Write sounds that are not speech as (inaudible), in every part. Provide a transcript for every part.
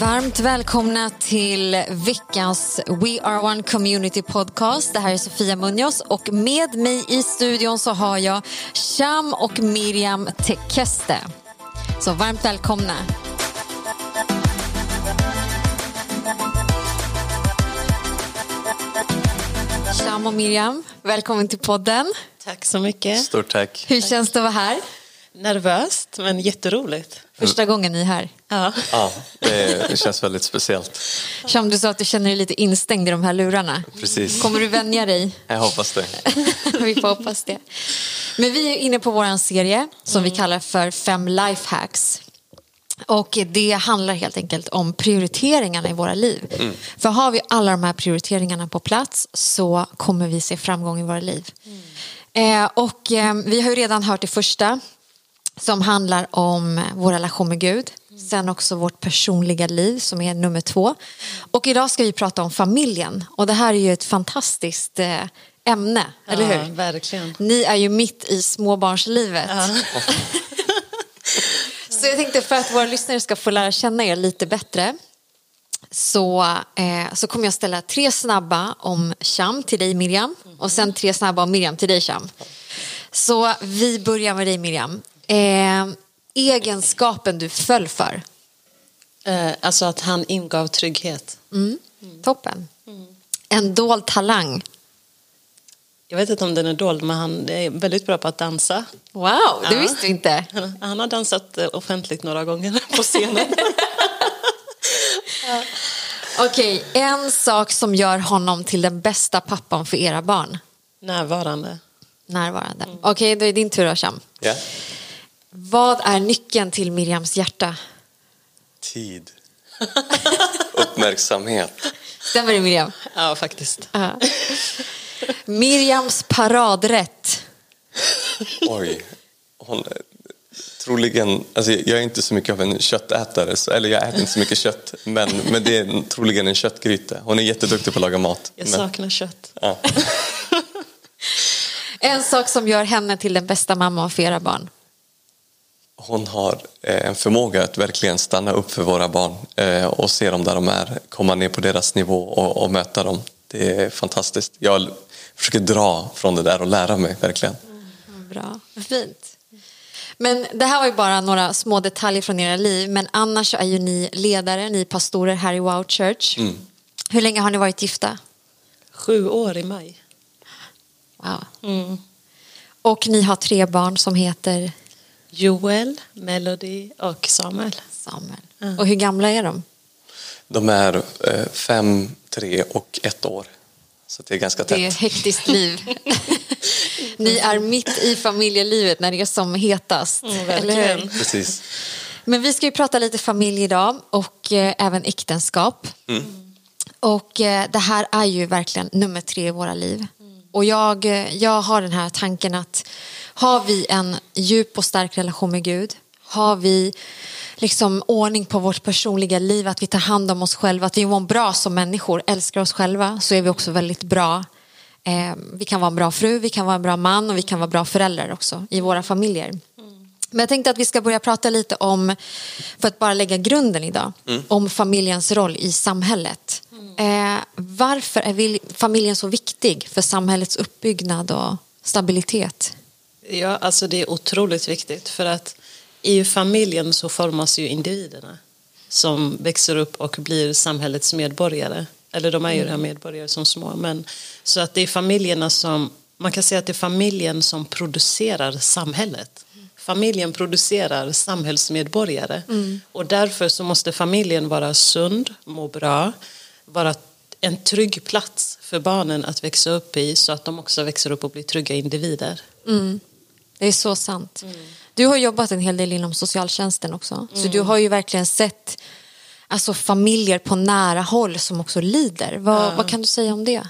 Varmt välkomna till veckans We Are One Community Podcast. Det här är Sofia Munoz och med mig i studion så har jag Sham och Miriam Tekeste. Så varmt välkomna. Sham och Miriam, välkommen till podden. Tack så mycket. Stort tack. Hur känns det att vara här? Nervöst, men jätteroligt. Första gången ni är här. Ja. Ja, det, det känns väldigt speciellt. Sham, du sa att du känner dig lite instängd i de här lurarna. Precis. Kommer du vänja dig? Jag hoppas det. (laughs) vi får hoppas det. Men vi är inne på vår serie som vi kallar för fem lifehacks. Och det handlar helt enkelt om prioriteringarna i våra liv. För har vi alla de här prioriteringarna på plats så kommer vi se framgång i våra liv. Eh, och eh, vi har ju redan hört det första som handlar om vår relation med Gud. Sen också vårt personliga liv som är nummer två. Och idag ska vi prata om familjen. Och det här är ju ett fantastiskt eh, ämne, eller Ja, hur? verkligen. Ni är ju mitt i småbarnslivet. (laughs) Så jag tänkte för att våra lyssnare ska få lära känna er lite bättre så, eh, så kommer jag ställa tre snabba om Sham till dig Miriam och sen tre snabba om Miriam till dig Sham. Så vi börjar med dig Miriam. Eh, egenskapen du föll för. Eh, Alltså att han ingav trygghet. Mm. Toppen. En dold talang. Jag vet inte om den är dold, men han är väldigt bra på att dansa. Wow, det Ja. visste vi inte. Han- (laughs) Han har dansat eh, offentligt några gånger på scenen. (laughs) Okej, en sak som gör honom till den bästa pappan för era barn. Närvarande. Närvarande. Okej, då är din tur då, Sham. Vad är nyckeln till Miriams hjärta? Tid. (laughs) Uppmärksamhet. Stämmer det Miriam? Ja, faktiskt. Ja. Miriams paradrätt. Oj. Hon, troligen, alltså jag är inte så mycket av en köttätare, så, eller jag äter inte så mycket kött, men, men det är troligen en köttgryta. Hon är jätteduktig på att laga mat. Jag Men, saknar kött. ja. En sak som gör henne till den bästa mamman för era barn. Hon har eh, en förmåga att verkligen stanna upp för våra barn eh, och se dem där de är, komma ner på deras nivå och, och möta dem. Det är fantastiskt. Jag försöker dra från det där och lära mig verkligen. Bra, fint. Men det här var ju bara några små detaljer från era liv, men annars är ju ni ledare, ni pastorer här i Wow Church. Hur länge har ni varit gifta? Sju år i maj. Wow. Mm. Och ni har tre barn som heter Joel, Melody och Samuel. Samuel. Och hur gamla är de? De är eh, fem, tre och ett år. Så det är ganska tätt. Det är ett hektiskt liv. (laughs) Ni är mitt i familjelivet när det är som hetast. Mm, eller hur? Precis. Men vi ska ju prata lite familj idag och eh, även äktenskap. Och eh, det här är ju verkligen nummer tre i våra liv. Och jag, jag har den här tanken att har vi en djup och stark relation med Gud, har vi liksom ordning på vårt personliga liv, att vi tar hand om oss själva, att vi mår bra som människor, älskar oss själva, så är vi också väldigt bra. Eh, vi kan vara en bra fru, vi kan vara en bra man och vi kan vara bra föräldrar också i våra familjer. Men jag tänkte att vi ska börja prata lite om, för att bara lägga grunden idag, om familjens roll i samhället. Eh, varför är familjen så viktig för samhällets uppbyggnad och stabilitet? Ja, alltså det är otroligt viktigt för att i familjen så formas ju individerna som växer upp och blir samhällets medborgare. Eller de är ju redan medborgare som små. Men, så att det är familjerna som, man kan säga att det är familjen som producerar samhället. Familjen producerar samhällsmedborgare och därför så måste familjen vara sund, må bra, vara en trygg plats för barnen att växa upp i så att de också växer upp och blir trygga individer. Det är så sant. Du har jobbat en hel del inom socialtjänsten också. Så du har ju verkligen sett alltså, familjer på nära håll som också lider. Vad, vad kan du säga om det?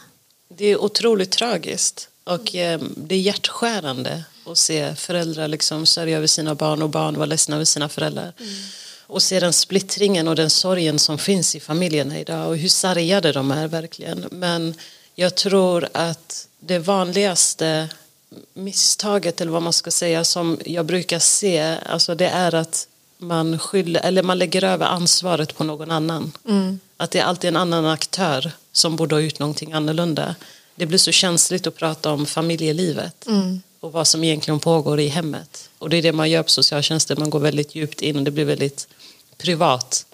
Det är otroligt tragiskt och eh, det är hjärtskärande att se föräldrar liksom sörja över sina barn och barn vara ledsna över sina föräldrar. Och se den splittringen och den sorgen som finns i familjerna idag och hur sargade de är verkligen. Men jag tror att det vanligaste misstaget eller vad man ska säga som jag brukar se, alltså det är att man, skyller, eller man lägger över ansvaret på någon annan. Att det är alltid en annan aktör som borde ha gjort någonting annorlunda. Det blir så känsligt att prata om familjelivet och vad som egentligen pågår i hemmet. Och det är det man gör på socialtjänsten, man går väldigt djupt in och det blir väldigt privat.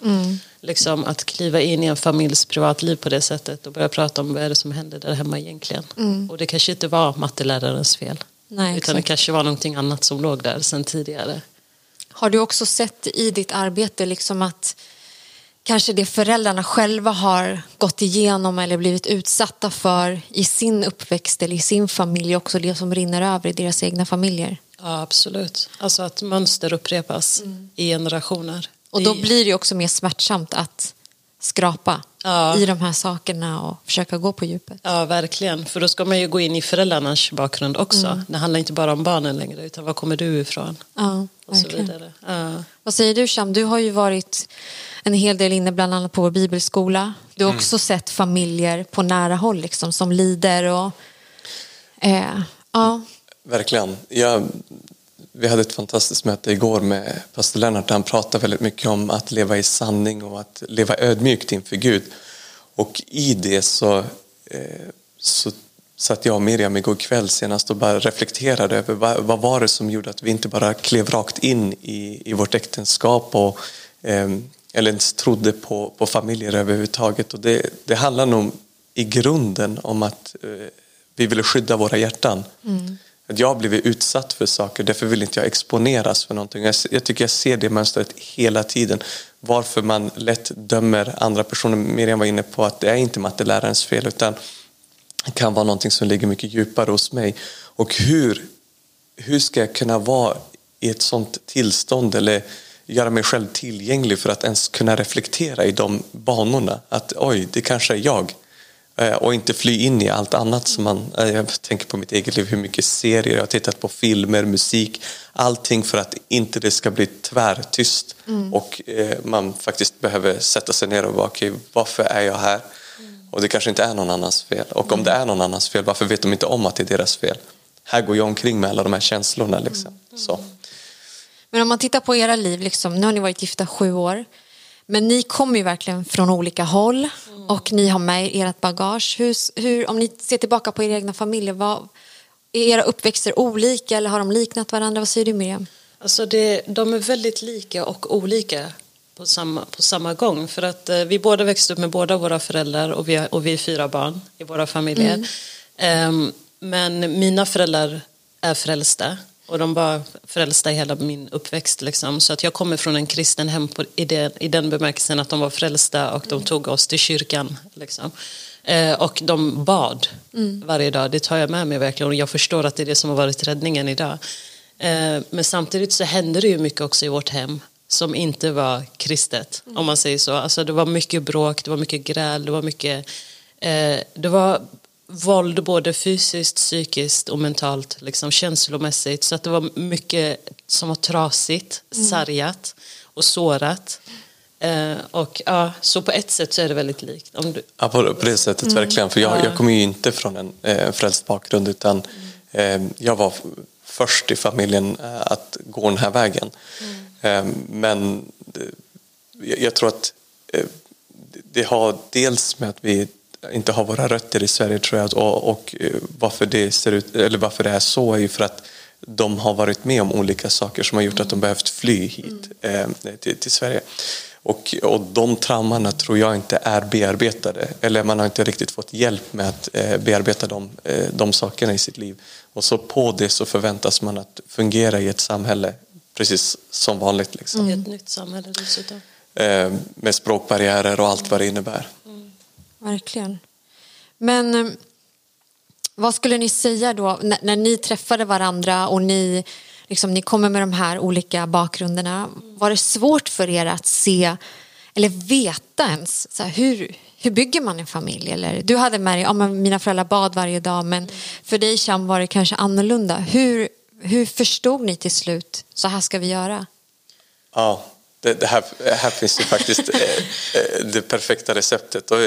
Liksom att kliva in i en familjs privatliv på det sättet och börja prata om vad är det som händer där hemma egentligen. Och det kanske inte var mattelärarens fel. Nej, utan det exakt. kanske var någonting annat som låg där sedan tidigare. Har du också sett i ditt arbete liksom att kanske det föräldrarna själva har gått igenom eller blivit utsatta för i sin uppväxt eller i sin familj också det som rinner över i deras egna familjer? Ja, absolut. Alltså att mönster upprepas i generationer. Och då blir det också mer smärtsamt att skrapa Ja. i de här sakerna och försöka gå på djupet. Ja, verkligen. För då ska man ju gå in i föräldrarnas bakgrund också. Det handlar inte bara om barnen längre, utan var kommer du ifrån? Ja, Och så verkligen. vidare. Ja. Vad säger du Sham? Du har ju varit en hel del inne bland annat på vår bibelskola. Du har också sett familjer på nära håll liksom, som lider och eh, ja, Verkligen. Jag, vi hade ett fantastiskt möte igår med pastor Lennart där han pratade väldigt mycket om att leva i sanning och att leva ödmjukt inför Gud. Och i det så, eh, så satt jag och Miriam igår kväll senast och bara reflekterade över vad, vad var det som gjorde att vi inte bara klev rakt in i, i vårt äktenskap och, ehm, eller ens trodde på, på familjer överhuvudtaget. Och det, det handlar nog i grunden om att eh, vi ville skydda våra hjärtan. Mm. Att jag har blivit utsatt för saker, därför vill inte jag exponeras för någonting. Jag, jag tycker jag ser det mönstret hela tiden. Varför man lätt dömer andra personer. Miriam var inne på att det är inte mattelärarens fel utan det kan vara någonting som ligger mycket djupare hos mig. Och hur, hur ska jag kunna vara i ett sånt tillstånd eller göra mig själv tillgänglig för att ens kunna reflektera i de banorna? Att oj, det kanske är jag. Eh, Och inte fly in i allt annat som man... eh, Jag tänker på mitt eget liv, hur mycket serier jag har tittat på, filmer, musik. Allting för att inte det ska bli tvärtyst. Och eh, man faktiskt behöver sätta sig ner och vara, okej, varför är jag här? Och det kanske inte är någon annans fel. Och om det är någon annans fel, varför vet de inte om att det är deras fel? Här går jag omkring med alla de här känslorna. Liksom. Så. Men om man tittar på era liv, liksom, nu har ni varit gifta sju år. Men ni kommer ju verkligen från olika håll och ni har med er ert bagage. Hur, hur, om ni ser tillbaka på era egna familjer, vad, är era uppväxter olika eller har de liknat varandra? Vad säger du Miriam? Alltså det, de är väldigt lika och olika på samma, på samma gång. För att eh, vi båda växte upp med båda våra föräldrar och vi, har- och vi är fyra barn i våra familjer. Ehm, men mina föräldrar är frälsta och de var frälsta i hela min uppväxt. Liksom. Så att jag kommer från en kristen hem på, i, den, i den bemärkelsen att de var frälsta och de tog oss till kyrkan. Liksom. Eh, och de bad varje dag, det tar jag med mig verkligen och jag förstår att det är det som har varit räddningen idag. Eh, men samtidigt så hände det ju mycket också i vårt hem som inte var kristet, om man säger så. Alltså det var mycket bråk, det var mycket gräl, det var mycket... Eh, det var våld både fysiskt, psykiskt och mentalt, liksom känslomässigt. Så att det var mycket som var trasigt, sargat och sårat. Eh, och ja, så på ett sätt så är det väldigt likt. Om du, Ja, på, på det sättet verkligen. För jag, jag kommer ju inte från en eh, frälst bakgrund utan eh, jag var först i familjen eh, att gå den här vägen. Eh, men eh, jag, jag tror att eh, det har dels med att vi inte har våra rötter i Sverige tror jag och, och eh, varför det ser ut eller varför det är så är ju för att de har varit med om olika saker som har gjort att de behövt fly hit eh, till, till Sverige. Och, och de traumorna tror jag inte är bearbetade. Eller man har inte riktigt fått hjälp med att eh, bearbeta de, eh, de sakerna i sitt liv. Och så på det så förväntas man att fungera i ett samhälle precis som vanligt. Liksom. I ett nytt samhälle dessutom. Eh, med språkbarriärer och allt vad det innebär. Verkligen. Men eh, vad skulle ni säga då när, när ni träffade varandra och ni, liksom, ni kommer med de här olika bakgrunderna. Var det svårt för er att se eller veta ens så här, hur, hur bygger man en familj? Eller, du hade med dig, ja, men mina föräldrar bad varje dag men för dig Sham var det kanske annorlunda. Hur, hur förstod ni till slut, så här ska vi göra? Ja, det, det här, här finns ju faktiskt eh, eh, det perfekta receptet. Och,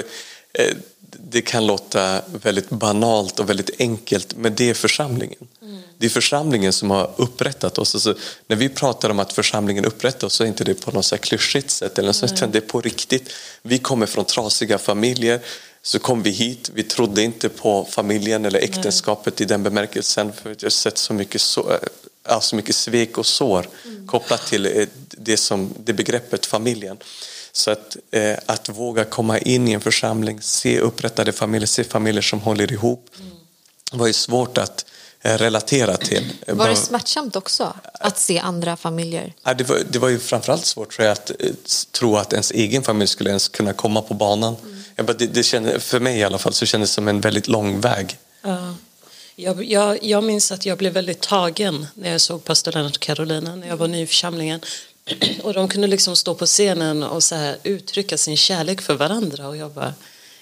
det kan låta väldigt banalt och väldigt enkelt, men det är församlingen. Mm. Det är församlingen som har upprättat oss. Alltså, när vi pratar om att församlingen upprättar oss så är inte det på något så klyschigt sätt, eller så, utan det är på riktigt. Vi kommer från trasiga familjer, så kom vi hit, vi trodde inte på familjen eller äktenskapet Nej. i den bemärkelsen, för vi har sett så mycket, så, alltså mycket svek och sår mm. kopplat till eh, det, som, det begreppet familjen. Så att, eh, att våga komma in i en församling, se upprättade familjer, se familjer som håller ihop mm. var ju svårt att eh, relatera till. Var det smärtsamt också att se andra familjer? Ja, det, var, det var ju framförallt svårt tror jag, att eh, tro att ens egen familj skulle ens kunna komma på banan. Mm. Jag bara, det, det kände, för mig i alla fall så kändes det som en väldigt lång väg. Ja. Jag, jag, jag minns att jag blev väldigt tagen när jag såg pastor Lennart och Carolina när jag var ny i församlingen. Och de kunde liksom stå på scenen och så här uttrycka sin kärlek för varandra. Och jag bara,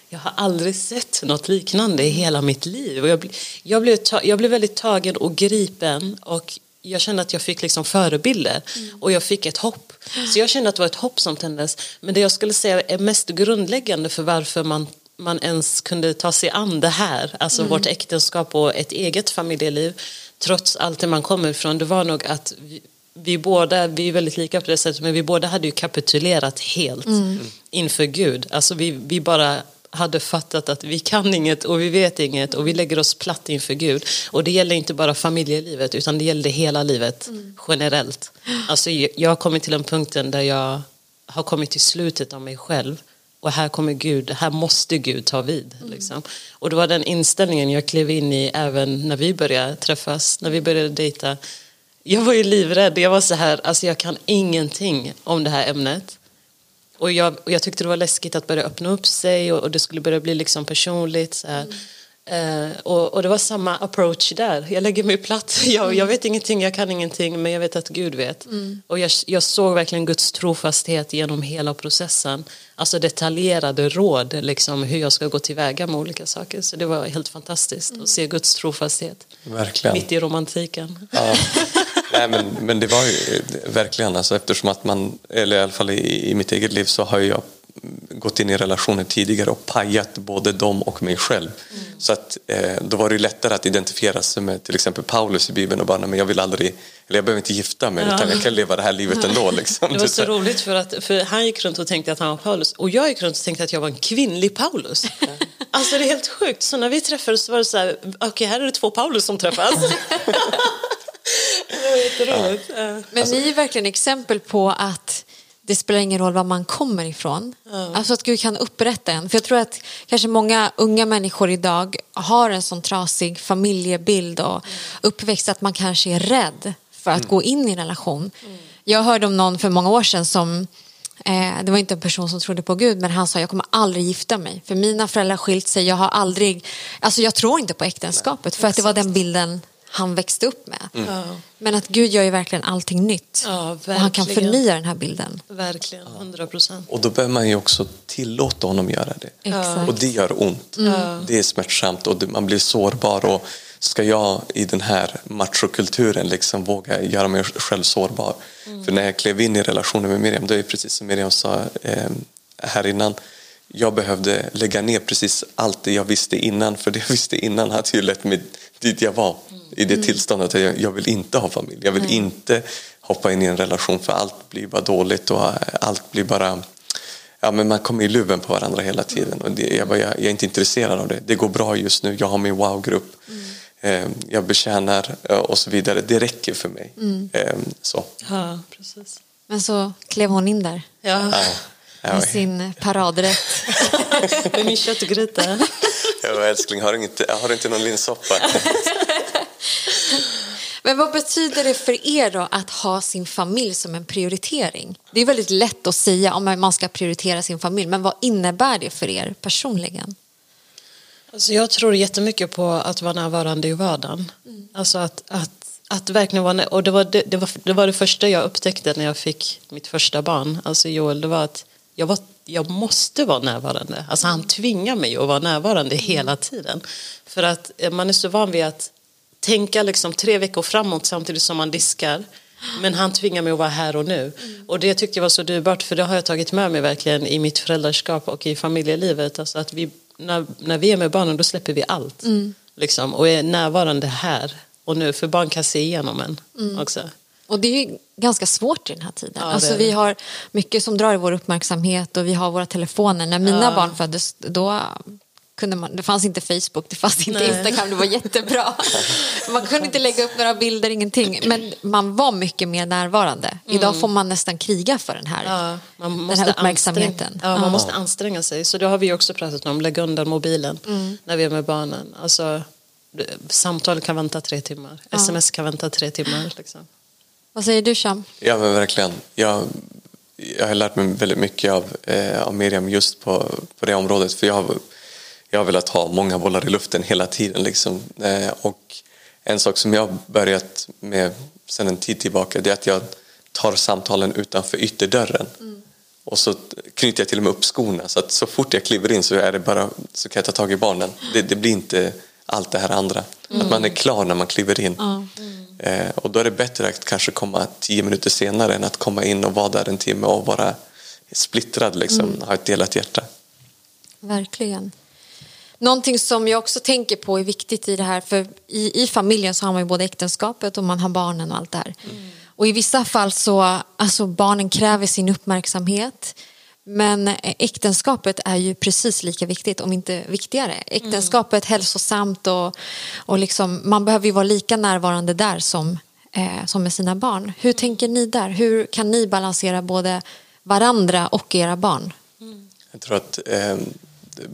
jag har aldrig sett något liknande i hela mitt liv. Och jag, jag, blev, jag blev väldigt tagen och gripen. Och jag kände att jag fick liksom förebilder mm. och jag fick ett hopp. Så jag kände att det var ett hopp som tändes. Men det jag skulle säga är mest grundläggande för varför man, man ens kunde ta sig an det här, alltså mm. vårt äktenskap och ett eget familjeliv, trots allt det man kommer ifrån, det var nog att vi, vi båda, vi är väldigt lika på det sättet, men vi båda hade ju kapitulerat helt mm. inför Gud. Alltså vi, vi bara hade fattat att vi kan inget och vi vet inget och vi lägger oss platt inför Gud. Och det gäller inte bara familjelivet utan det gäller hela livet mm. generellt. Alltså jag har kommit till en punkten där jag har kommit till slutet av mig själv och här kommer Gud, här måste Gud ta vid. Mm. Liksom. Och det var den inställningen jag klev in i även när vi började träffas, när vi började dejta. Jag var ju livrädd. Jag var så här, alltså jag kan ingenting om det här ämnet. Och jag, och jag tyckte det var läskigt att börja öppna upp sig och, och det skulle börja bli liksom personligt. Så mm. Uh, och, och, det var samma approach där. Jag lägger mig platt. (laughs) Jag, mm. jag, vet ingenting, jag kan ingenting, men jag vet att Gud vet. Mm. Och jag, jag, såg verkligen Guds trofasthet genom hela processen. Alltså detaljerade råd, liksom, hur jag ska gå tillväga med olika saker. Så det var helt fantastiskt mm. att se Guds trofasthet. Verkligen. Mitt i romantiken. Ja. Nej, men, men det var ju verkligen, alltså, eftersom att man, eller i alla fall i, i mitt eget liv så har jag gått in i relationer tidigare och pajat både dem och mig själv. Mm. Så att, eh, då var det lättare att identifiera sig med till exempel Paulus i Bibeln och bara, men jag vill aldrig, eller jag behöver inte gifta mig ja. utan jag kan leva det här livet ändå. Liksom. Det var så roligt för att för han gick runt och tänkte att han var Paulus och jag gick runt och tänkte att jag var en kvinnlig Paulus. (laughs) Alltså det är helt sjukt. Så när vi träffades så var det så här, okej okay, här är det två Paulus som träffas. (laughs) Ja. Men ni är verkligen exempel på att det spelar ingen roll var man kommer ifrån. Mm. Alltså att Gud kan upprätta en. För jag tror att kanske många unga människor idag har en sån trasig familjebild och mm. uppväxt att man kanske är rädd för att mm. gå in i en relation. Mm. Jag hörde om någon för många år sedan som eh, det var inte en person som trodde på Gud men han sa jag kommer aldrig gifta mig för mina föräldrar skilt sig jag har aldrig alltså jag tror inte på äktenskapet för att det var den bilden han växte upp med. Mm. Men att Gud gör ju verkligen allting nytt. Ja, och han kan förnya den här bilden. Verkligen, hundra procent. Och då behöver man ju också tillåta honom göra det. Exakt. Och det gör ont. Mm. Det är smärtsamt och man blir sårbar. Och ska jag i den här machokulturen liksom våga göra mig själv sårbar? Mm. För när jag klev in i relationen med Miriam, det är precis som Miriam sa eh, här innan, jag behövde lägga ner precis allt det jag visste innan för det jag visste innan hade ju lett mig dit jag var i det mm. tillståndet. Jag, jag vill inte ha familj. Jag vill mm. inte hoppa in i en relation för allt blir bara dåligt och allt blir bara Ja, men man kommer i luven på varandra hela tiden. Och det, jag, bara, jag, jag, är inte intresserad av det. Det går bra just nu. Jag har min wow-grupp. Mm. Eh, jag betjänar eh, och så vidare. Det räcker för mig. Mm. Eh, så. Ja, precis. Men så klev hon in där. Ja. ja. Med sin paradrätt. (laughs) Med min köttgryta. (laughs) Ja, älskling, har du inte, har du inte någon linssoppa? (laughs) Men vad betyder det för er då att ha sin familj som en prioritering? Det är väldigt lätt att säga om man ska prioritera sin familj, men vad innebär det för er personligen? Alltså jag tror jättemycket på att vara närvarande i vardagen. Mm. Alltså att, att, att verkligen vara och det var det, det, var, det var det första jag upptäckte när jag fick mitt första barn, alltså Joel, det var att jag, var, jag måste vara närvarande. Alltså han tvingar mig att vara närvarande mm. hela tiden. För att man är så van vid att tänka liksom tre veckor framåt samtidigt som man diskar. Men han tvingar mig att vara här och nu. Mm. Och det tyckte jag var så dyrbart för det har jag tagit med mig verkligen i mitt föräldraskap och i familjelivet. Alltså att vi, när, när vi är med barnen då släpper vi allt. Liksom, och är närvarande här och nu, för barn kan se igenom en också. Och det är ju ganska svårt i den här tiden. Ja, alltså, vi har mycket som drar i vår uppmärksamhet och vi har våra telefoner. När mina Ja. barn föddes då kunde man, det fanns inte Facebook, det fanns inte Nej. Instagram, det var jättebra. Man kunde inte lägga upp några bilder, ingenting. Men man var mycket mer närvarande. Idag får man nästan kriga för den här, Mm. Ja, man den måste här uppmärksamheten. Anstränga, ja, man måste anstränga sig. Så det har vi också pratat om, lägga undan mobilen när vi är med barnen. Alltså, samtal kan vänta tre timmar, sms kan vänta tre timmar. Liksom. Vad säger du Sham? Ja men verkligen. Jag, jag har lärt mig väldigt mycket av, eh, av Miriam just på, på det området. För jag har, jag har velat ha många bollar i luften hela tiden. Liksom. Eh, och en sak som jag börjat med sedan en tid tillbaka det är att jag tar samtalen utanför ytterdörren. Och så knyter jag till och med upp skorna så att så fort jag kliver in så, är det bara, så kan jag ta tag i barnen. Det, det blir inte allt det här andra. Att man är klar när man kliver in. Eh, och då är det bättre att kanske komma tio minuter senare än att komma in och vara där en timme och vara splittrad, liksom, ha ett delat hjärta. Verkligen. Någonting som jag också tänker på är viktigt i det här, för i, i familjen så har man ju både äktenskapet och man har barnen och allt det här. Och i vissa fall så, alltså barnen kräver sin uppmärksamhet. Men äktenskapet är ju precis lika viktigt, om inte viktigare. Äktenskapet hälsosamt och, och liksom, man behöver ju vara lika närvarande där som, eh, som med sina barn. Hur tänker ni där? Hur kan ni balansera både varandra och era barn? Jag tror att eh,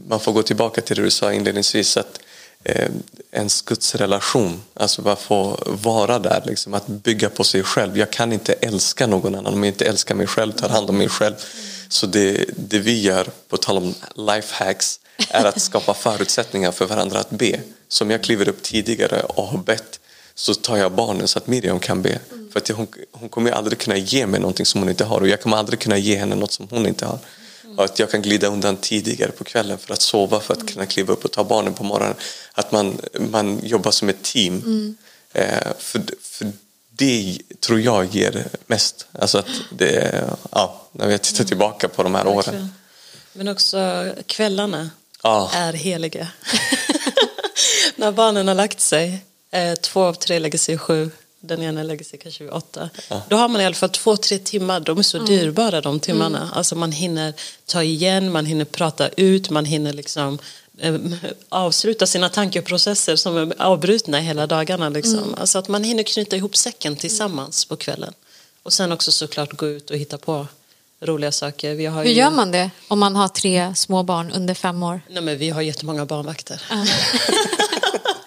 man får gå tillbaka till det du sa inledningsvis att eh, ens gudsrelation, alltså bara få vara där, liksom, att bygga på sig själv. Jag kan inte älska någon annan om jag inte älskar mig själv, tar hand om mig själv. Så det, det vi gör, på tal om lifehacks, är att skapa förutsättningar för varandra att be. Som jag kliver upp tidigare och har bett så tar jag barnen så att Miriam kan be. För att hon, hon kommer aldrig kunna ge mig någonting som hon inte har och jag kommer aldrig kunna ge henne något som hon inte har. Att jag kan glida undan tidigare på kvällen för att sova för att kunna kliva upp och ta barnen på morgonen. Att man, man jobbar som ett team. Eh, för, för det tror jag ger mest. Alltså att det, ja, när jag tittar tillbaka på de här åren. Men också kvällarna Ja. är heliga. (laughs) När barnen har lagt sig, eh, två av tre lägger sig sju, den ena lägger sig kanske vid åtta. Då har man i alla fall två, tre timmar, de är så dyrbara de timmarna. Alltså man hinner ta igen, man hinner prata ut, man hinner liksom eh, avsluta sina tankeprocesser som är avbrutna hela dagarna. Liksom. Alltså att man hinner knyta ihop säcken tillsammans på kvällen. Och sen också såklart gå ut och hitta på roliga saker. Vi har Hur ju... gör man det om man har tre små barn under fem år? Nej, men vi har jättemånga barnvakter. (laughs)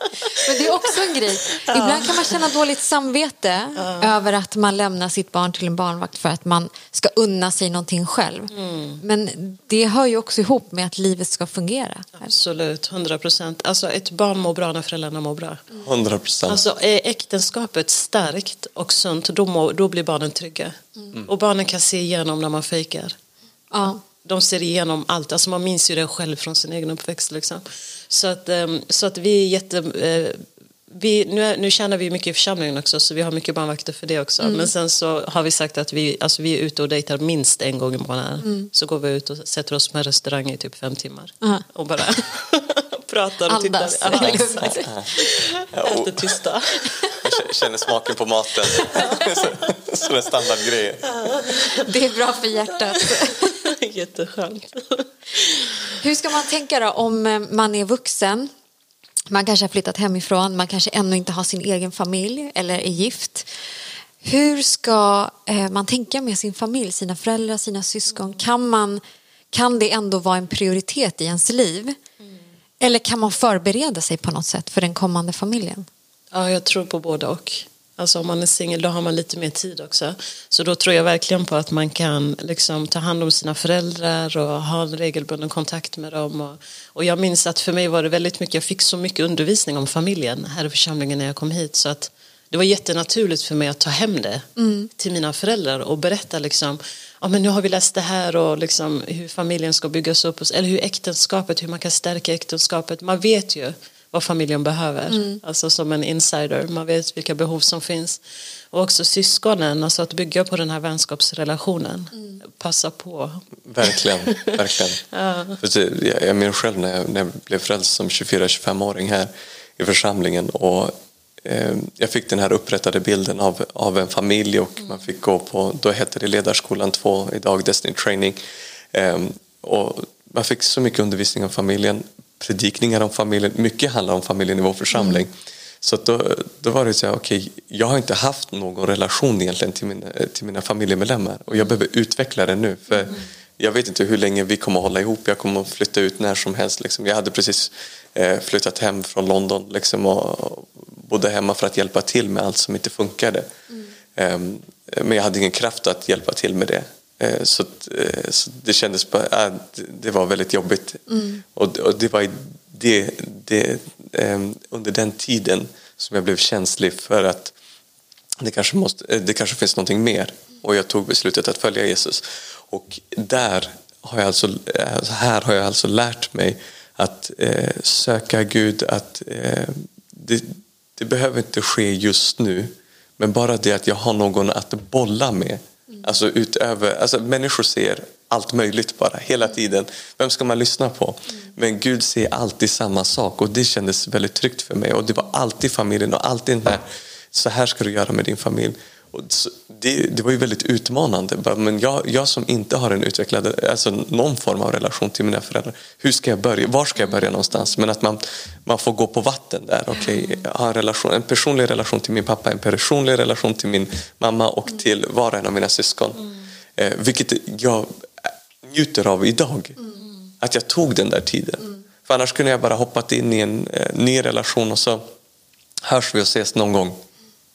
Men det är också en grej. Ibland kan man känna dåligt samvete över att man lämnar sitt barn till en barnvakt för att man ska unna sig någonting själv. Men det hör ju också ihop med att livet ska fungera. Absolut, 100 procent. Alltså ett barn mår bra när föräldrarna mår bra. 100 procent. Alltså är äktenskapet starkt och sunt, då, mår, då blir barnen trygga. Och barnen kan se igenom när man fejkar. Ja. De ser igenom allt, alltså man minns ju det själv från sin egen uppväxt. Liksom. Så, att, ehm, så att vi är jätte... eh, Vi, nu, nu tjänar vi mycket i församlingen också så vi har mycket barnvakter för det också. Men sen så har vi sagt att vi, alltså vi är ute och dejtar minst en gång i månaden. Så går vi ut och sätter oss på en restaurang i typ fem timmar. Aha. Och bara (laughs) pratar och tittar. Andas. Ja, exakt. Äter tysta. (laughs) Jag känner smaken på maten. så, (laughs) så standardgrejer. Det är bra för hjärtat. (laughs) Jätteskönt. Hur ska man tänka då om eh, man är vuxen? Man kanske har flyttat hemifrån, man kanske ännu inte har sin egen familj eller är gift. Hur ska eh, man tänka med sin familj, sina föräldrar, sina syskon? Kan, man, kan det ändå vara en prioritet i ens liv? Eller kan man förbereda sig på något sätt för den kommande familjen? Ja, jag tror på både och. Alltså om man är singel då har man lite mer tid också. Så då tror jag verkligen på att man kan liksom ta hand om sina föräldrar och ha en regelbunden kontakt med dem. Och, och jag minns att för mig var det väldigt mycket, jag fick så mycket undervisning om familjen här i församlingen när jag kom hit. Så att det var jättenaturligt för mig att ta hem det till mina föräldrar och berätta liksom, ja men nu har vi läst det här och liksom hur familjen ska byggas upp, eller hur äktenskapet, hur man kan stärka äktenskapet. Man vet ju vad familjen behöver. Alltså som en insider, man vet vilka behov som finns. Och också syskonen, alltså att bygga på den här vänskapsrelationen. Passa på. Verkligen. verkligen. (laughs) För det- jag, jag minns själv när jag, när jag blev frälst som 24-25-åring här i församlingen. Och, jag fick den här upprättade bilden av, av en familj och man fick gå på, då hette det Ledarskolan 2, idag Destiny Training. Eh, och man fick så mycket undervisning om familjen, predikningar om familjen, mycket handlar om familjen i vår församling. Så att då, då var det så här, okej, jag har inte haft någon relation egentligen till mina, till mina familjemedlemmar och jag behöver utveckla det nu. För jag vet inte hur länge vi kommer att hålla ihop, jag kommer att flytta ut när som helst. Liksom. Jag hade precis eh, flyttat hem från London liksom, och bodde hemma för att hjälpa till med allt som inte funkade. Ehm, men jag hade ingen kraft att hjälpa till med det. Eh, Så, att, eh, så det kändes bara, äh, det- var väldigt jobbigt. Och, och det var det, det, ehm, under den tiden som jag blev känslig för att det kanske, måste, eh, det kanske finns någonting mer. Och jag tog beslutet att följa Jesus. Och där har jag alltså, eh, här har jag alltså lärt mig att söka Gud, att det, det behöver inte ske just nu. Men bara det att jag har någon att bolla med. Alltså utöver, alltså människor ser allt möjligt bara, hela tiden. Vem ska man lyssna på? Men Gud ser alltid samma sak och det kändes väldigt tryggt för mig. Och det var alltid familjen och alltid den här, så här ska du göra med din familj. Det, det var ju väldigt utmanande. Men jag, jag som inte har en utvecklad, alltså någon form av relation till mina föräldrar. Hur ska jag börja? Var ska jag börja någonstans? Men att man, man får gå på vatten där. Okej, jag har en, relation, en personlig relation till min pappa, en personlig relation till min mamma och till var och en av mina syskon. Eh, vilket jag njuter av idag. Att jag tog den där tiden. För annars kunde jag bara hoppat in i en eh, ny relation och så hörs vi och ses någon gång.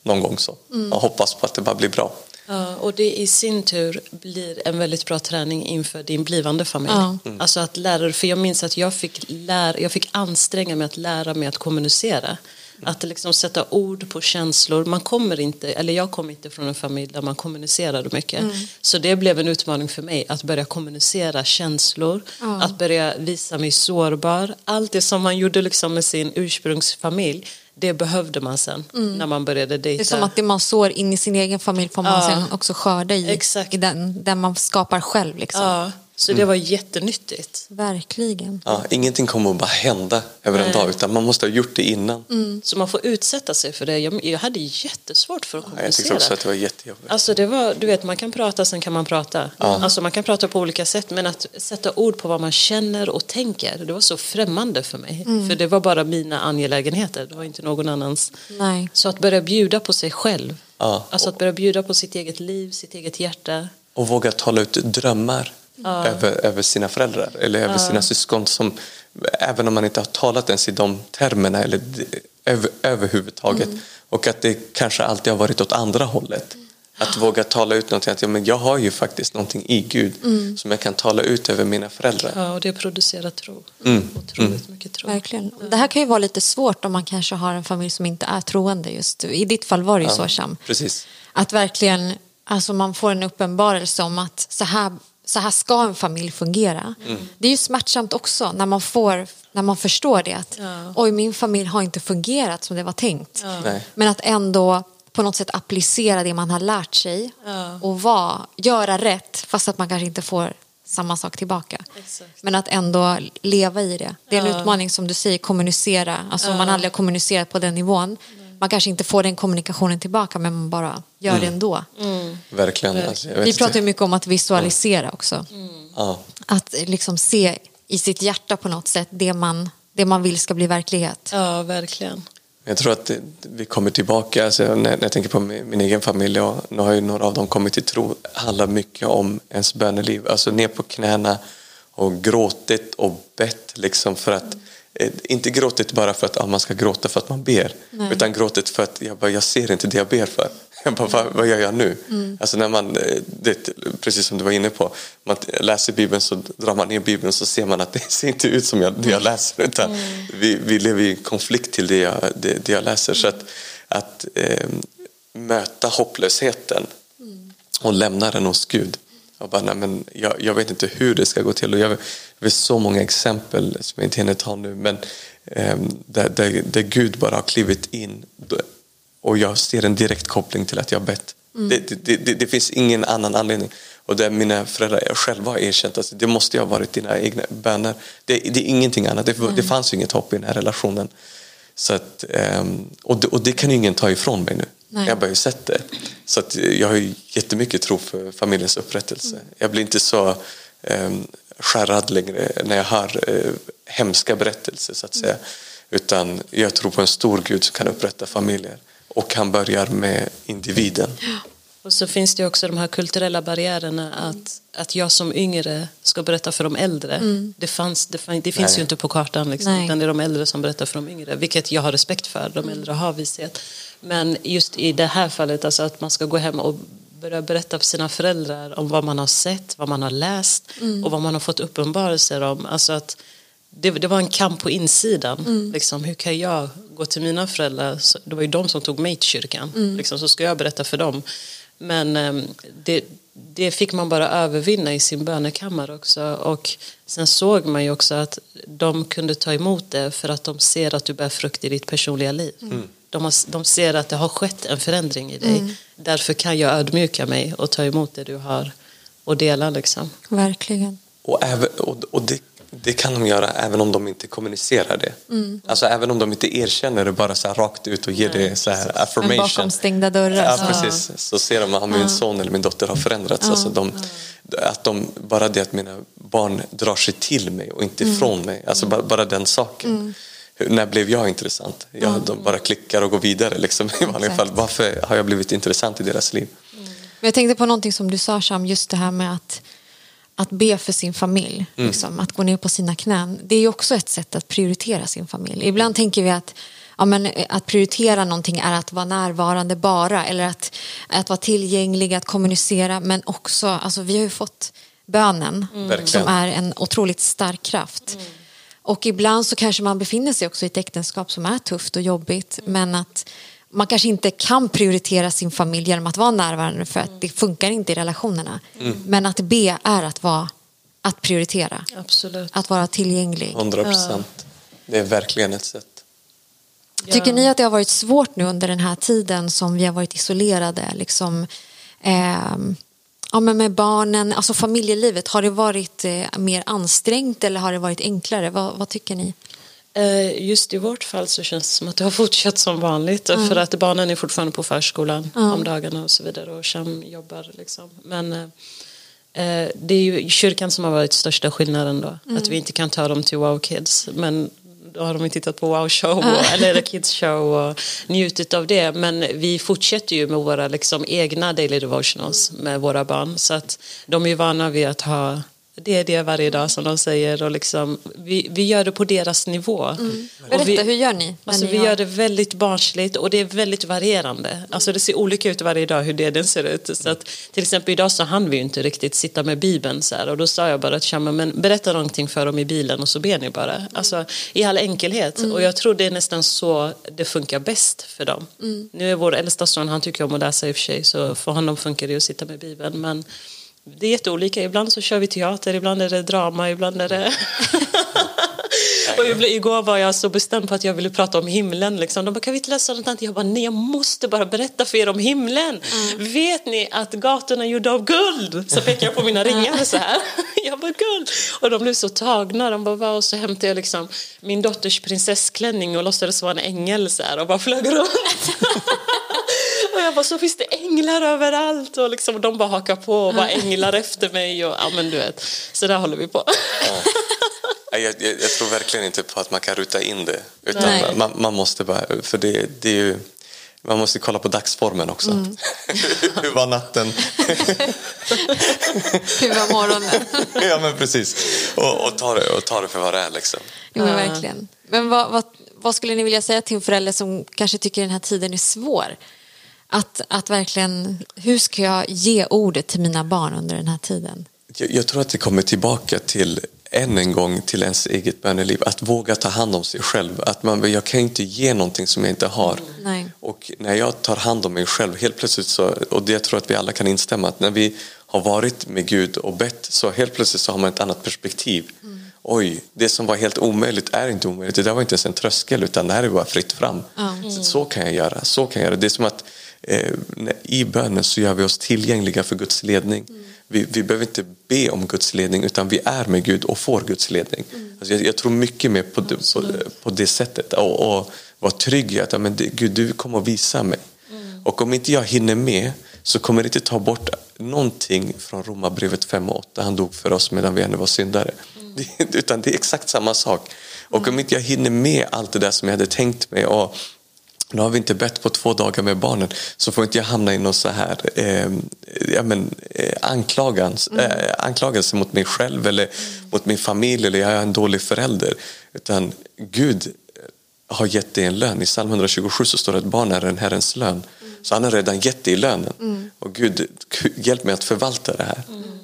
Någon gång så. Jag hoppas på att det bara blir bra. Ja, och det i sin tur blir en väldigt bra träning inför din blivande familj. Ja. Alltså att lära, för jag minns att jag fick, lära, jag fick anstränga mig att lära mig att kommunicera. Att liksom sätta ord på känslor. Man kommer inte, eller jag kom inte från en familj där man kommunicerade mycket. Så det blev en utmaning för mig att börja kommunicera känslor. Att börja visa mig sårbar. Allt det som man gjorde liksom med sin ursprungsfamilj. Det behövde man sen när man började dejta. Det är som att det man sår in i sin egen familj får man Ja. sen också skörda i, Exakt. i den, den man skapar själv. Liksom. Ja, så det var jättenyttigt. Verkligen. Ja, ingenting kommer att bara hända över en dag utan man måste ha gjort det innan. Så man får utsätta sig för det. Jag, jag hade jättesvårt för att Ja, jag kommunicera. tyckte också att det var jättejobbigt. Alltså det var, du vet, man kan prata, sen kan man prata. Alltså man kan prata på olika sätt, men att sätta ord på vad man känner och tänker, det var så främmande för mig. Mm. För det var bara mina angelägenheter, det var inte någon annans. Nej. Så att börja bjuda på sig själv. Ja. Alltså att börja bjuda på sitt eget liv, sitt eget hjärta. Och våga tala ut drömmar över, över sina föräldrar eller över sina syskon. Som, även om man inte har talat ens i de termerna eller över, överhuvudtaget. Och att det kanske alltid har varit åt andra hållet. Att våga tala ut någonting. Att ja, men jag har ju faktiskt någonting i Gud som jag kan tala ut över mina föräldrar. Ja, och det producerar tro. Mm. Otroligt mycket tro. Verkligen. Det här kan ju vara lite svårt om man kanske har en familj som inte är troende. just I ditt fall var det ju så, Sham. Precis. Att verkligen, alltså man får en uppenbarelse om att så här, så här ska en familj fungera. Det är ju smärtsamt också när man, får, när man förstår det. Att, Ja. Oj, min familj har inte fungerat som det var tänkt. Nej. Men att ändå på något sätt applicera det man har lärt sig Ja. och vara, göra rätt fast att man kanske inte får samma sak tillbaka. Exakt. Men att ändå leva i det. Det är en Ja. utmaning som du säger, kommunicera. Alltså om man aldrig har kommunicerat på den nivån. Man kanske inte får den kommunikationen tillbaka men man bara gör det ändå. Verkligen. Alltså, jag vet Vi inte. pratar ju mycket om att visualisera också. Ja. Att liksom se i sitt hjärta på något sätt det man, det man vill ska bli verklighet. Ja, verkligen. Jag tror att vi kommer tillbaka, alltså när, jag tänker på min, min egen familj och nu har ju några av dem kommit till tro, handlar mycket om ens böneliv. Alltså ner på knäna och gråtit och bett liksom för att eh, inte gråtit bara för att man ska gråta för att man ber Nej. utan gråtit för att jag, bara, jag ser inte det jag ber för. (laughs) Jag bara, vad, vad gör jag nu? Alltså när man, eh, det, precis som du var inne på, man läser Bibeln så drar man ner Bibeln så ser man att det (laughs) ser inte ut som jag, det jag läser utan vi, vi lever i konflikt till det jag, det, det jag läser. Så att, att eh, möta hopplösheten och lämna den hos Gud. Och bara, nej, men jag, jag vet inte hur det ska gå till. Och jag, det finns så många exempel som jag inte hinner ta nu. Men eh, där, där, där Gud bara har klivit in och jag ser en direkt koppling till att jag bett. Mm. Det, det, det, det, finns ingen annan anledning. Och där mina föräldrar själva har erkänt att det måste ha varit dina egna böner. Det, det är ingenting annat. Det, det fanns inget hopp i den här relationen. Så att, um, och, det, och det kan ingen ta ifrån mig nu. Nej. Jag har ju sett det. Så att jag har ju jättemycket tro för familjens upprättelse. Mm. Jag blir inte så um, skärrad längre när jag hör uh, hemska berättelser så att säga. Mm. Utan jag tror på en stor Gud som kan upprätta familjer. Och han börjar med individen. Och så finns det också de här kulturella barriärerna att, att jag som yngre ska berätta för de äldre. Mm. Det, fanns, det, fanns, det finns Nej. ju inte på kartan liksom, utan det är de äldre som berättar för de yngre. Vilket jag har respekt för, de äldre har vishet. Men just i det här fallet, alltså att man ska gå hem och börja berätta för sina föräldrar om vad man har sett, vad man har läst mm. och vad man har fått uppenbarelser om. Alltså att det, det var en kamp på insidan. Mm. Liksom, hur kan jag gå till mina föräldrar? Det var ju de som tog mig till kyrkan. Mm. Liksom, så ska jag berätta för dem. Men ehm, det, det fick man bara övervinna i sin bönekammare också. Och sen såg man ju också att de kunde ta emot det för att de ser att du bär frukt i ditt personliga liv. Mm. De, har, de, ser att det har skett en förändring i dig. Mm. Därför kan jag ödmjuka mig och ta emot det du har och dela. Liksom. Verkligen. Och, även, och, och det det kan de göra även om de inte kommunicerar det. Mm. Alltså även om de inte erkänner det bara så rakt ut och ger Nej. det så här affirmation. Men bakom stängda dörrar. Ja, precis. Så ser de att min son eller min dotter har förändrats. Ja. Alltså de, att de, bara det att mina barn drar sig till mig och inte mm. ifrån mig. Alltså bara, bara den saken. Mm. När blev jag intressant? Jag, mm. De bara klickar och går vidare. Liksom, (laughs) i vanliga fall. Varför har jag blivit intressant i deras liv? Mm. Men jag tänkte på någonting som du sa Sham, just det här med att att be för sin familj, mm. liksom, att gå ner på sina knän. Det är också ett sätt att prioritera sin familj. Ibland tänker vi att ja, men, att prioritera någonting är att vara närvarande bara eller att, att vara tillgänglig, att kommunicera men också, alltså, vi har ju fått bönen mm. som är en otroligt stark kraft. Mm. Och ibland så kanske man befinner sig också i ett äktenskap som är tufft och jobbigt men att man kanske inte kan prioritera sin familj genom att vara närvarande för att det funkar inte i relationerna. Mm. Men att be är att, vara, att prioritera. Absolut. Att vara tillgänglig. 100 procent. Ja. Det är verkligen ett sätt. Tycker ni att det har varit svårt nu under den här tiden som vi har varit isolerade? Liksom, eh, ja, men med barnen, alltså familjelivet, har det varit eh, mer ansträngt eller har det varit enklare? Vad, vad tycker ni? Eh, just i vårt fall så känns det som att det har (laughs) fortsatt som vanligt mm. för att barnen är fortfarande på förskolan mm. om dagarna och så vidare och Sham jobbar liksom. Men eh, eh, det är ju kyrkan som har varit största skillnaden då. Mm. Att vi inte kan ta dem till Wow Kids. Men då har de tittat på Wow Show och, eller (laughs) Kids Show och njutit av det. Men vi fortsätter ju med våra liksom, egna daily devotionals med våra barn. Så att de är ju vana vid att ha det är det varje dag som de säger och liksom, vi, vi gör det på deras nivå. Mm. Berätta, vi, hur gör ni? Alltså, vi gör det väldigt barnsligt och det är väldigt varierande. Alltså, det ser olika ut varje dag hur det den ser ut. Så att, till exempel idag så hann vi inte riktigt sitta med Bibeln så här, och då sa jag bara att men berätta någonting för dem i bilen och så ber ni bara. Alltså, I all enkelhet. Mm. Och jag tror det är nästan så det funkar bäst för dem. Mm. Nu är vår äldsta son, han tycker om att läsa i och för sig så för honom funkar det att sitta med Bibeln. Men det är jätteolika. Ibland så kör vi teater, ibland är det drama, ibland är det... (laughs) och igår var jag så bestämd på att jag ville prata om himlen. Liksom. De bara, kan vi inte läsa något annat? Jag bara, nej jag måste bara berätta för er om himlen. Mm. Vet ni att gatorna är gjorda av guld? Så pekar jag på mina ringar så här. (laughs) jag bara, guld! Och de blev så tagna. De bara, och så hämtade jag liksom min dotters prinsessklänning och låtsades vara en ängel så här, och bara flög runt. (laughs) Jag bara, så finns det änglar överallt och liksom, de bara hakar på och var änglar efter mig och ja men du vet, så där håller vi på. Ja. Jag, jag, jag, tror verkligen inte på att man kan ruta in det. Utan man, man, måste bara, för det, det är ju, man måste kolla på dagsformen också. Mm. (laughs) Hur var natten? (laughs) Hur var morgonen? (laughs) ja men precis. Och, och, ta det, och ta det för vad det är liksom. Jo men verkligen. Men vad, vad, vad skulle ni vilja säga till en förälder som kanske tycker den här tiden är svår? Att, att verkligen, hur ska jag ge ordet till mina barn under den här tiden? Jag, jag tror att det kommer tillbaka till än en gång till ens eget böneliv. Att våga ta hand om sig själv. Att man, jag kan inte ge någonting som jag inte har. Nej. Och när jag tar hand om mig själv, helt plötsligt så, och det jag tror att vi alla kan instämma, att när vi har varit med Gud och bett så helt plötsligt så har man ett annat perspektiv. Mm. oj, det som var helt omöjligt är inte omöjligt. Det där var inte ens en tröskel utan det här är bara fritt fram. Så, så kan jag göra, så kan jag göra. Det är som att i bönen så gör vi oss tillgängliga för Guds ledning. Vi, vi behöver inte be om Guds ledning utan vi är med Gud och får Guds ledning. Alltså jag, jag tror mycket mer på, det, på, på det sättet och, och vara trygg i att ja, men det, Gud, du kommer att visa mig. Och om inte jag hinner med så kommer det inte ta bort någonting från Romarbrevet 5 och 8. Han dog för oss medan vi ännu var syndare. (laughs) Det, utan det är exakt samma sak. Och om inte jag hinner med allt det där som jag hade tänkt mig och nu har vi inte bett på två dagar med barnen så får inte jag hamna i någon så här eh, ja, men, eh, anklagans, eh, anklagelse mot mig själv eller mot min familj eller jag är en dålig förälder. Utan Gud har gett dig en lön. I psalm 127 så står det att barn är en Herrens lön. Så han har redan gett dig lönen. Och Gud, hjälp mig att förvalta det här.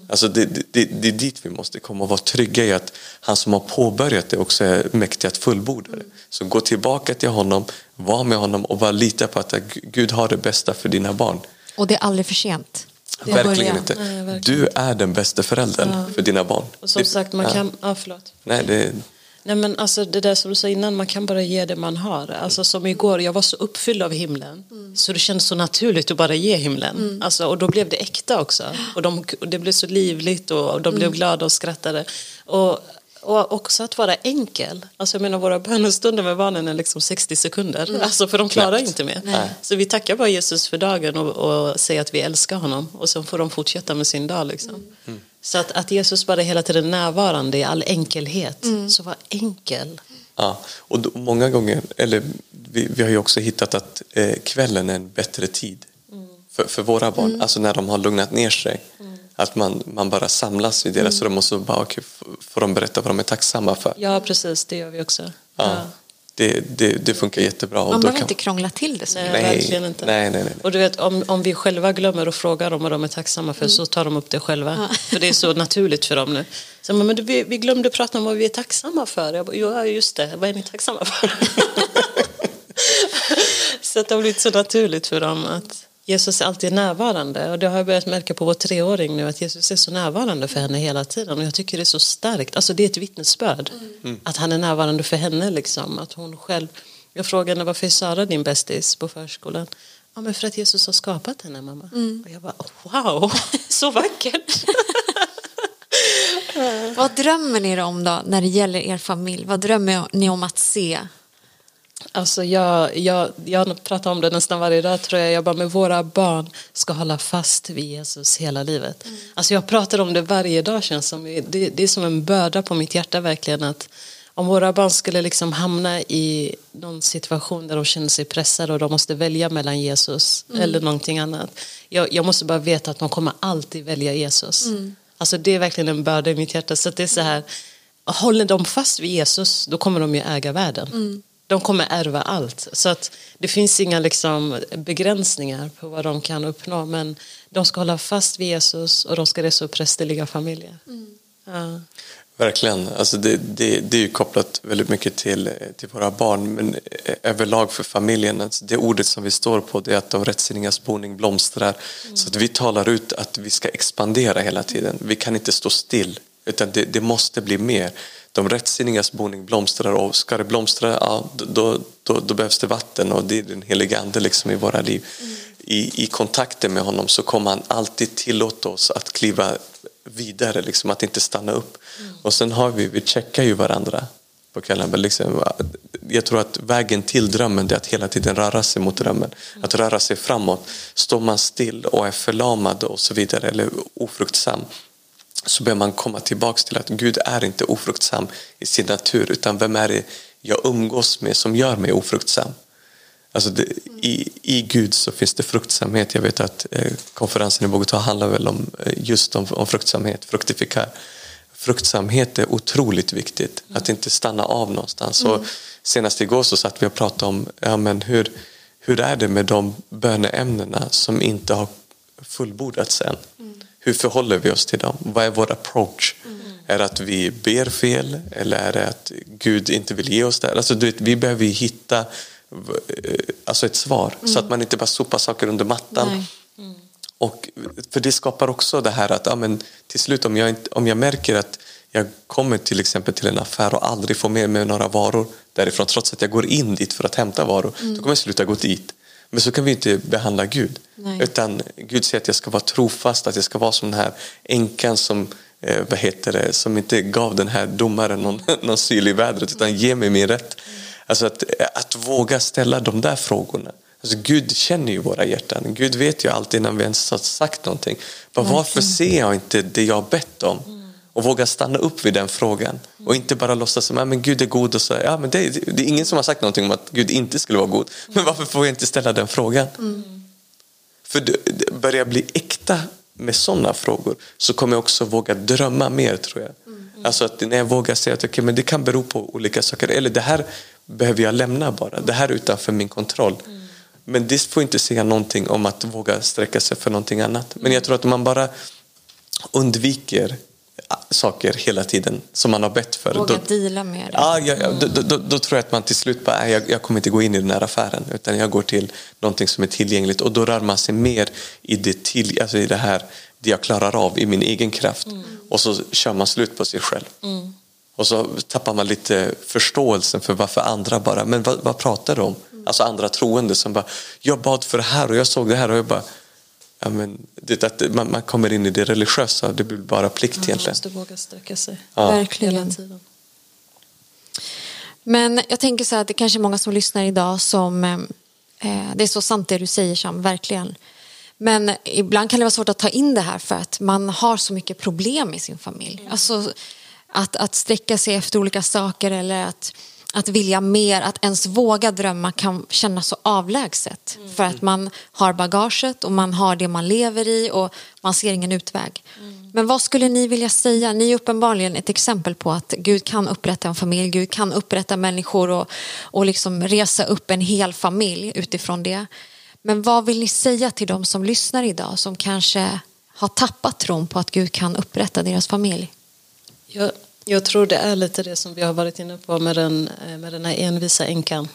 Alltså det, det, det är dit vi måste komma och vara trygga i att han som har påbörjat det också är mäktig att fullborda det. Så gå tillbaka till honom, var med honom och bara lita på att Gud har det bästa för dina barn. Och det är aldrig för sent. Det verkligen inte. Nej, verkligen. Du är den bästa föräldern ja. för dina barn. Och som sagt, man kan... Ja, förlåt. Nej, det, Nej men alltså det där som du sa innan, man kan bara ge det man har. Alltså som igår, jag var så uppfylld av himlen. Mm. Så det kändes så naturligt att bara ge himlen. Mm. Alltså, och då blev det äkta också. Och, de, och det blev så livligt och de mm. blev glada och skrattade. Och, och också att vara enkel. Alltså jag menar våra bönestunder med barnen är liksom 60 sekunder. Mm. Alltså för de klarar Knappt. inte mer. Nej. Så vi tackar bara Jesus för dagen och, och säger att vi älskar honom. Och sen får de fortsätta med sin dag liksom. Mm. Mm. Så att, att Jesus bara hela tiden närvarande i all enkelhet. Mm. Så var enkel. Ja, och då, många gånger, eller vi, vi har ju också hittat att eh, kvällen är en bättre tid mm. för, för våra barn. Mm. Alltså när de har lugnat ner sig. Mm. Att man, man bara samlas vid deras rum och så bara, okay, får de berätta vad de är tacksamma för. Ja, precis, det gör vi också. Ja. ja det, det, det, funkar jättebra. Man behöver kan... inte krångla till det så nej, nej, verkligen inte. Nej, nej, nej. Och du vet, om, om vi själva glömmer att fråga dem vad de är tacksamma för mm. så tar de upp det själva. Ja. För det är så naturligt för dem nu. Så, men du, vi, vi glömde prata om vad vi är tacksamma för. Jag bara, jo, just det, vad är ni tacksamma för? (laughs) (laughs) så det har blivit så naturligt för dem att Jesus är alltid närvarande. Och det har jag börjat märka på vår treåring nu att Jesus är så närvarande för henne hela tiden. Och jag tycker det är så starkt, alltså det är ett vittnesbörd. Mm. att han är närvarande för henne liksom, att hon själv jag frågade henne varför är Sara din bästis på förskolan? Ja men för att Jesus har skapat henne mamma. Mm. och jag bara wow, (laughs) så vackert. (laughs) Vad drömmer ni om då när det gäller er familj? Vad drömmer ni om att se Alltså jag, jag, jag pratar om det nästan varje dag tror jag. Jag bara, med våra barn ska hålla fast vid Jesus hela livet. Mm. Alltså jag pratar om det varje dag känns som. Det, det är som en börda på mitt hjärta verkligen. att om våra barn skulle liksom hamna i någon situation där de känner sig pressade och de måste välja mellan Jesus mm. eller någonting annat. Jag, jag, måste bara veta att de kommer alltid välja Jesus. Mm. Alltså det är verkligen en börda i mitt hjärta. Så det är så här, håller de fast vid Jesus då kommer de ju äga världen. Mm de kommer ärva allt. Så att det finns inga liksom begränsningar på vad de kan uppnå. Men de ska hålla fast vid Jesus och de ska resa upp prästerliga familjer. Mm. Ja. Verkligen. Alltså det, det, det är ju kopplat väldigt mycket till, till våra barn men överlag för familjen. Alltså det ordet som vi står på det är att de rättsinnigas boning blomstrar. Mm. Så att vi talar ut att vi ska expandera hela tiden. Vi kan inte stå still utan det, det måste bli mer de rättsinnigas boning blomstrar och ska det blomstra, ja, då, då, då, behövs det vatten och det är den helige ande liksom i våra liv. Mm. I, I kontakten med honom så kommer han alltid tillåta oss att kliva vidare, liksom, att inte stanna upp. Mm. Och sen har vi, vi checkar ju varandra på kvällen. Men liksom, jag tror att vägen till drömmen är att hela tiden röra sig mot drömmen. Mm. Att röra sig framåt. Står man still och är förlamad och så vidare eller ofruktsam så bör man komma tillbaks till att Gud är inte ofruktsam i sin natur utan vem är det jag umgås med som gör mig ofruktsam? Alltså det, i, I Gud så finns det fruktsamhet. Jag vet att eh, konferensen i Bogotá handlar väl om eh, just om, om fruktsamhet, fruktifikar. Fruktsamhet är otroligt viktigt, mm. att inte stanna av någonstans. Mm. Och senast igår så satt vi och pratade om ja, men hur, hur är det med de böneämnena som inte har fullbordats än. Mm hur förhåller vi oss till dem? Vad är vår approach? Mm. Är det att vi ber fel eller är det att Gud inte vill ge oss det? Alltså, du vet, vi behöver hitta eh, alltså ett svar mm. så att man inte bara sopar saker under mattan. Och, för det skapar också det här att ja, men, till slut om jag, inte, om jag märker att jag kommer till exempel till en affär och aldrig får med mig några varor därifrån trots att jag går in dit för att hämta varor, då kommer jag sluta gå dit. Men så kan vi inte behandla Gud. Nej. Utan Gud säger att jag ska vara trofast, att jag ska vara som den här änkan som, eh, vad heter det, som inte gav den här domaren någon, (laughs) någon syl i vädret utan ge mig min rätt. Alltså att, att våga ställa de där frågorna. Alltså Gud känner ju våra hjärtan. Gud vet ju allt innan vi ens har sagt någonting. Men varför ser jag inte det jag har bett om? Och våga stanna upp vid den frågan. Och inte bara låtsas som att Gud är god. Och så, ja, men det, det är ingen som har sagt någonting om att Gud inte skulle vara god. Men varför får jag inte ställa den frågan? För det, det börjar bli äkta med sådana frågor så kommer jag också våga drömma mer tror jag. Alltså att när jag vågar säga att okay, men det kan bero på olika saker. Eller det här behöver jag lämna bara. Det här är utanför min kontroll. Men det får inte säga någonting om att våga sträcka sig för någonting annat. Men jag tror att om man bara undviker saker hela tiden som man har bett för. Våga då, deala med det. Ja, ja, ja, då, då, då, då tror jag att man till slut bara, "Nej, jag, jag kommer inte gå in i den här affären utan jag går till någonting som är tillgängligt och då rör man sig mer i det, till, alltså i det här det jag klarar av i min egen kraft och så kör man slut på sig själv. Och så tappar man lite förståelsen för varför andra bara, men vad, vad pratar du om? Alltså andra troende som bara, jag bad för det här och jag såg det här och jag bara, ja men det, att man, man kommer in i det religiösa, det blir bara plikt Man egentligen. måste våga sträcka sig Verkligen. hela tiden. Men jag tänker så här att det kanske är många som lyssnar idag som eh, det är så sant det du säger Sam, verkligen. Men ibland kan det vara svårt att ta in det här för att man har så mycket problem i sin familj. Alltså att, att sträcka sig efter olika saker eller att, att vilja mer, att ens våga drömma kan kännas så avlägset. För att man har bagaget och man har det man lever i och man ser ingen utväg. Men vad skulle ni vilja säga? Ni är uppenbarligen ett exempel på att Gud kan upprätta en familj, Gud kan upprätta människor och, och liksom resa upp en hel familj utifrån det. Men vad vill ni säga till de som lyssnar idag som kanske har tappat tron på att Gud kan upprätta deras familj? Jag, jag tror det är lite det som vi har varit inne på med den, eh, med den här envisa änkan.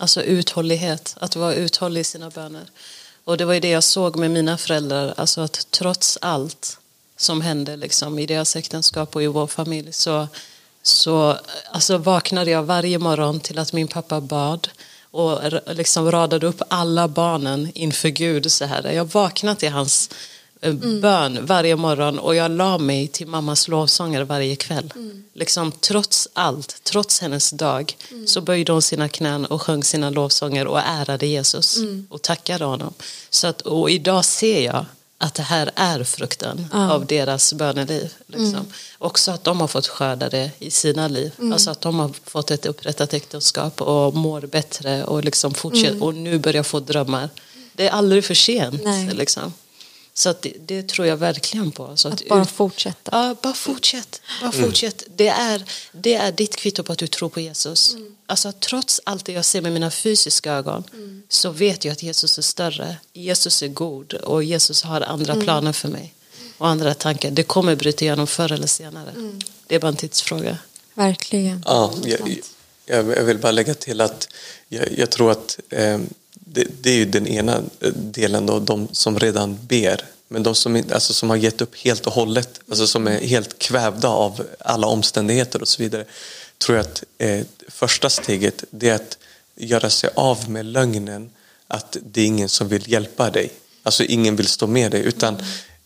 Alltså uthållighet, att vara uthållig i sina böner. Och det var ju det jag såg med mina föräldrar, alltså att trots allt som hände liksom, i deras äktenskap och i vår familj så, så alltså, vaknade jag varje morgon till att min pappa bad och liksom radade upp alla barnen inför Gud. Så här. Jag vaknade till hans eh, bön varje morgon och jag la mig till mammas lovsånger varje kväll. Liksom, trots allt, trots hennes dag så böjde hon sina knän och sjöng sina lovsånger och ärade Jesus och tackade honom. Så att, och idag ser jag att det här är frukten av deras böneliv. Liksom. Också att de har fått skörda det i sina liv. Alltså att de har fått ett upprättat äktenskap och mår bättre och, liksom fortsätter, och nu börjar få drömmar. Det är aldrig för sent. Liksom. Så att det, det tror jag verkligen på. Så att, Att bara fortsätta. Ja, bara fortsätt. Bara fortsätt. Det, är, det är ditt kvitto på att du tror på Jesus. Alltså, trots allt det jag ser med mina fysiska ögon så vet jag att Jesus är större. Jesus är god och Jesus har andra planer för mig. Och andra tankar. Det kommer bryta igenom förr eller senare. Det är bara en tidsfråga. Verkligen. Ja, jag, jag, jag vill bara lägga till att jag, jag tror att eh, det, det är ju den ena eh, delen då, de som redan ber. Men de som, alltså, som har gett upp helt och hållet, alltså som är helt kvävda av alla omständigheter och så vidare. Tror jag att eh, första steget det är att göra sig av med lögnen att det är ingen som vill hjälpa dig. Alltså ingen vill stå med dig. Utan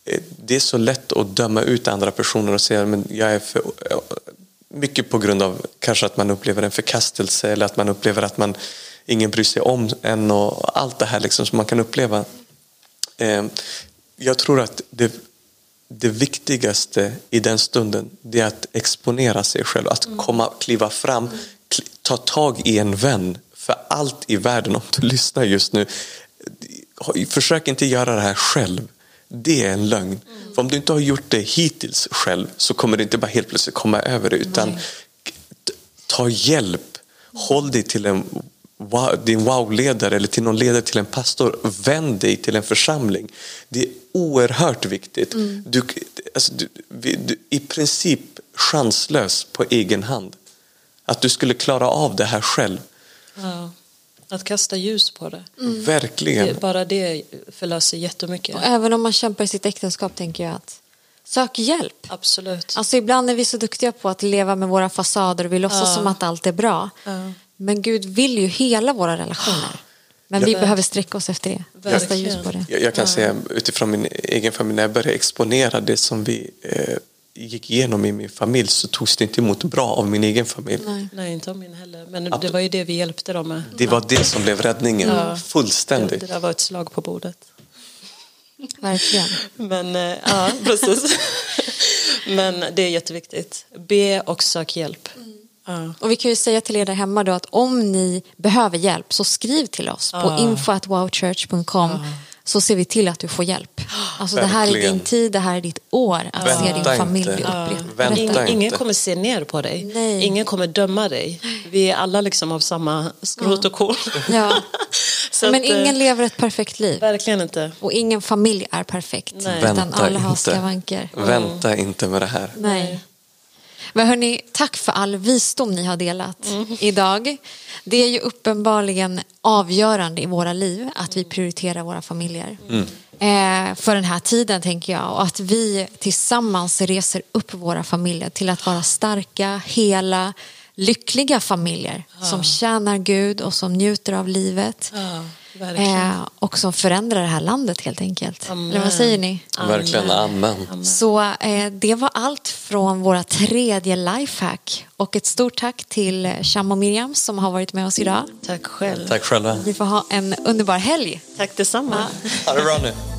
eh, det är så lätt att döma ut andra personer och säga men jag är för, eh, mycket på grund av kanske att man upplever en förkastelse eller att man upplever att man ingen bryr sig om en och allt det här liksom som man kan uppleva. Eh, Jag tror att det, det viktigaste i den stunden det är att exponera sig själv, att komma, kliva fram, kli- ta tag i en vän. För allt i världen, om du (laughs) lyssnar just nu, försök inte göra det här själv. Det är en lögn. För om du inte har gjort det hittills själv så kommer du inte bara helt plötsligt komma över det utan t- ta hjälp. Håll dig till en wow, din wow-ledare eller till någon ledare till en pastor. Vänd dig till en församling. Det är oerhört viktigt. Du, alltså, du, du, I princip chanslös på egen hand. Att du skulle klara av det här själv. Ja. Att kasta ljus på det. Verkligen. det. Bara det förlöser jättemycket. Och även om man kämpar i sitt äktenskap tänker jag att Sök hjälp. Absolut. Alltså ibland är vi så duktiga på att leva med våra fasader och vi låtsas Ja. som att allt är bra. Ja. Men Gud vill ju hela våra relationer. Men vi Ja. behöver sträcka oss efter det. Kasta ljus på det. Jag, jag kan säga utifrån min egen familj, när jag började exponera det som vi eh, gick igenom i min familj så togs det inte emot bra av min egen familj. Nej, inte om min heller. Men det var ju det vi hjälpte dem med. Det var det som blev räddningen, fullständigt. Det där var ett slag på bordet. Verkligen. Men eh, ja, precis. (laughs) Men det är jätteviktigt. Be och sök hjälp. Ja. Och vi kan ju säga till er där hemma då att om ni behöver hjälp så skriv till oss på Ja. info.wowchurch.com så ser vi till att du får hjälp. Alltså det här är din tid, det här är ditt år att se din Vänta familj inte. Vänta Ingen, ingen kommer se ner på dig. Nej. Ingen kommer döma dig. Vi är alla liksom av samma skrot och korn. (laughs) Ja. Men att, eh, ingen lever ett perfekt liv. Verkligen inte. Och ingen familj är perfekt. Nej. Utan Vänta alla har inte. skavanker. Vänta inte med det här. Nej. Men hörni, tack för all visdom ni har delat Mm. idag. Det är ju uppenbarligen avgörande i våra liv att vi prioriterar våra familjer. Mm. Eh, för den här tiden tänker jag och att vi tillsammans reser upp våra familjer till att vara starka, hela, lyckliga familjer som tjänar Gud och som njuter av livet. Eh, och som förändrar det här landet helt enkelt. Amen. Eller vad säger ni? Verkligen, amen. Så eh, det var allt från våra tredje lifehack. Och ett stort tack till Sham och Miriam som har varit med oss idag. Tack själv. Tack själva. Vi får ha en underbar helg. Tack detsamma. Ha det bra nu.